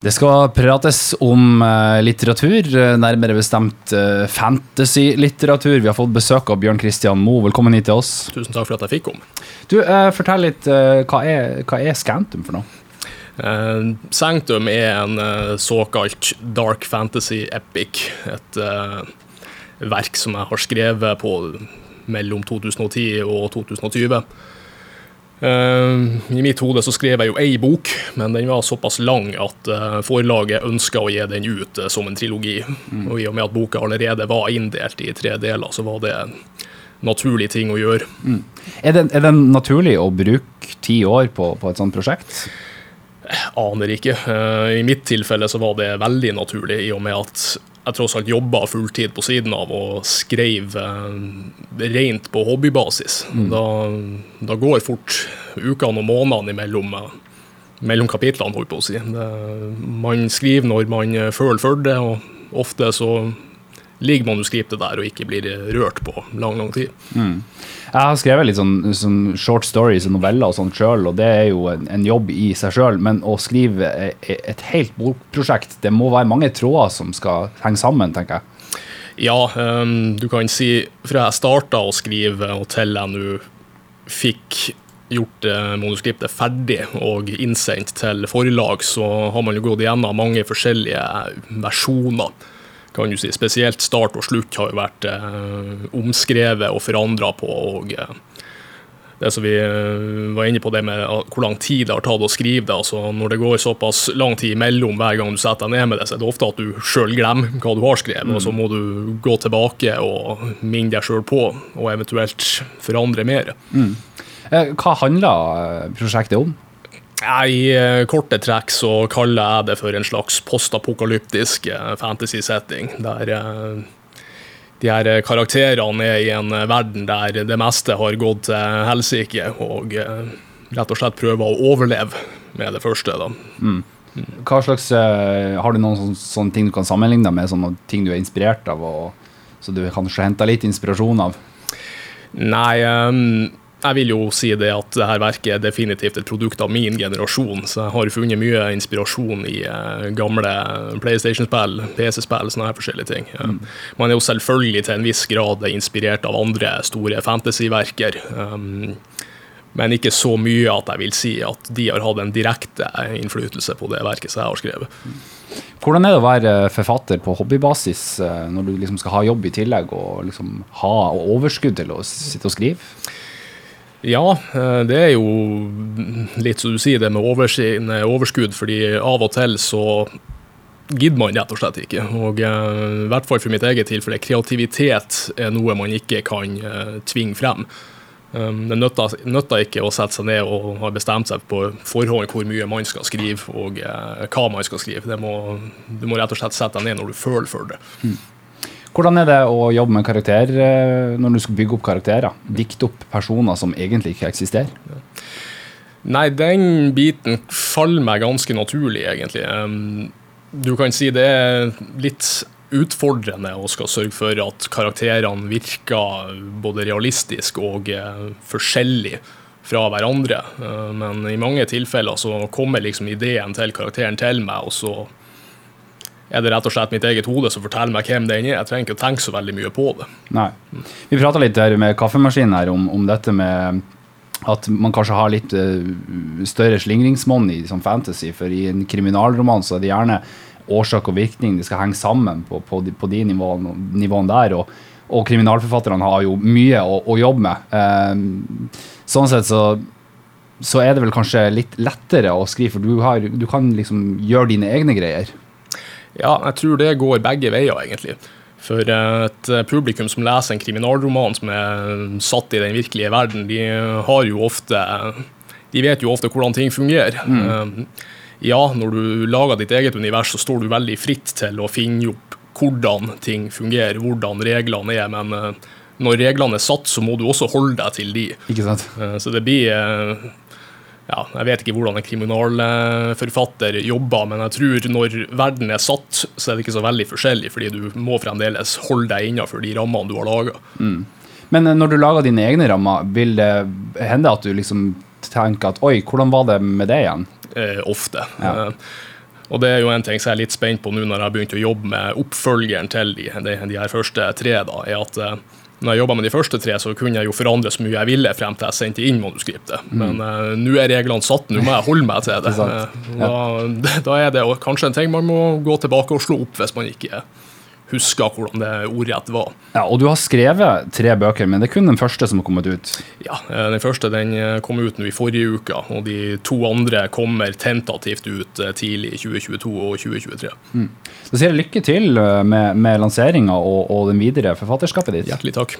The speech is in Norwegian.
Det skal prates om uh, litteratur, uh, nærmere bestemt uh, fantasy-litteratur. Vi har fått besøk av Bjørn Christian Moe. Velkommen hit til oss. Tusen takk for at jeg fikk komme. Du, Fortell litt, hva er, hva, er, Scantum for noe? Sanctum er en såkalt dark fantasy epic. Et verk som jeg har skrevet på mellom 2010 og 2020. Uh, I mitt hode så skrev jeg jo ei bok, men den var såpass lang at uh, forlaget ønska å gi den ut uh, som en trilogi. Mm. Og i og med at boka allerede var inndelt i tre deler, så var det en naturlig ting å gjøre. Mm. Er, det, er, det, naturlig å bruke ti år på, på et sånt prosjekt? Jeg aner ikke. I mitt tilfelle så var det veldig naturlig, i og med at jeg tross alt jobba fulltid på siden av og skrev eh, rent på hobbybasis. Mm. Da, da, går fort ukene og månedene imellom, eh, mellom kapitlene, holdt på å si. Det, man skriver når man eh, føler for det, og ofte så ligger manuskriptet der og ikke blir rørt på lang, lang tid. Mm. Jeg har skrevet litt sånn, sånn short stories og noveller og sånt sjøl, og det er jo en, en jobb i seg sjøl. Men å skrive et helt bokprosjekt, det må være mange tråder som skal henge sammen, tenker jeg. Ja, um, du kan si fra jeg starta å skrive og til jeg nå fikk gjort uh, manuskriptet ferdig og innsendt til forlag, så har man jo gått igjennom mange forskjellige versjoner kan du si. Spesielt start og slutt har jo vært eh, omskrevet og forandra på. og eh, det som vi eh, var inne på det med hvor lang tid det har tatt å skrive det. altså Når det går såpass lang tid imellom hver gang du setter deg ned med det, så er det ofte at du sjøl glemmer hva du har skrevet. Mm. og Så må du gå tilbake og minne deg sjøl på, og eventuelt forandre mer. Mm. Eh, hva handler prosjektet om? I eh, korte trekk så kaller jeg det for en slags postapokalyptisk eh, fantasy-setting. Der eh, de her karakterene er i en verden der det meste har gått til helsike, og rett og slett prøver å overleve med det første. da. Mm. Hva slags, Har du noen sånne, sånne, ting du kan sammenligne med, sånne ting du er inspirert av, og, så du kanskje henter litt inspirasjon av? Nei, um, jeg vil jo si det at dette verket er definitivt et produkt av min generasjon. Så jeg har funnet mye inspirasjon i uh, gamle PlayStation-spill, PC-spill, sånne her forskjellige ting. Mm. Man er jo selvfølgelig til en viss grad inspirert av andre store fantasyverker. Um, men ikke så mye at jeg vil si at de har hatt en direkte innflytelse på det verket som jeg har skrevet. Hvordan er det å være forfatter på hobbybasis eh, når du liksom skal ha jobb i tillegg og liksom ha overskudd til å sitte og skrive? Ja, eh, det er jo litt som du sier, det med overskudd, fordi av og til så gidder man rett og slett ikke. Og eh, i hvert fall for mitt eget tilfelle, kreativitet er noe man ikke kan eh, tvinge frem. Det nytter ikke å sette seg ned og ha bestemt seg på forhånd hvor mye man skal skrive og hva man skal skrive. Må, du må rett og slett sette deg ned når du føler for det. Mm. Hvordan er det å jobbe med karakter eh, når du skal bygge opp karakterer? Dikte opp personer som egentlig ikke eksisterer? Nei, den biten faller meg ganske naturlig, egentlig. Du kan si det er litt utfordrende å skal sørge for at karakterene virker både realistisk og eh, forskjellig fra hverandre. Eh, men i mange tilfeller så kommer liksom ideen til karakteren til meg, og så er det rett og slett mitt eget hode som forteller meg hvem den er. Jeg trenger ikke å tenke så veldig mye på det. Nei. Vi prata litt her med kaffemaskinen her om, om, dette med at man kanskje har litt uh, større slingringsmonn i sånn fantasy, for i en kriminalroman så er det gjerne årsak og virkning, det skal henge sammen på, på, de, på de nivåene, nivåene der. Og, og, kriminalforfatterne har jo mye å, å jobbe med. Um, sånn sett så så er det vel kanskje litt lettere å skrive, for du, har, du kan liksom gjøre dine egne greier. Ja, jeg tror det går begge veier, egentlig. For et eh, publikum som leser en kriminalroman som er satt i den virkelige verden, de har jo ofte De vet jo ofte hvordan ting fungerer. Mm. Eh, ja, når du lager ditt eget univers, så står du veldig fritt til å finne opp hvordan ting fungerer, hvordan reglene er, men eh, når reglene er satt, så må du også holde deg til de. Ikke sant? Så det blir ja, Jeg vet ikke hvordan en kriminalforfatter jobber, men jeg tror når verden er satt, så er det ikke så veldig forskjellig, fordi du må fremdeles holde deg innenfor de rammene du har laga. Mm. Men eh, når du lager dine egne rammer, vil det hende at du liksom tenker at oi, hvordan var det med det igjen? Eh, ofte. Ja. Eh, Og det er jo en ting som jeg er litt spent på nå når jeg har begynt å jobbe med oppfølgeren til de, de, de her første tre, da, er at eh, når jeg jobba med de første tre, så kunne jeg jo forandre så mye jeg ville frem til jeg sendte inn manuskriptet. Mm. Men uh, nå er reglene satt, nå må jeg holde meg til det. Er sant. Uh, da, da er det kanskje en ting man må gå tilbake og slå opp hvis man ikke husker hvordan det ordrett var. Ja, og du har skrevet tre bøker, men det er kun den første som har kommet ut. Ja, eh, Den første den eh, kom ut nå i forrige uke, og de to andre kommer tentativt ut eh, tidlig i 2022 og 2023. Så sier jeg lykke til med, med lanseringa og, og den videre forfatterskapet ditt. Hjertelig takk.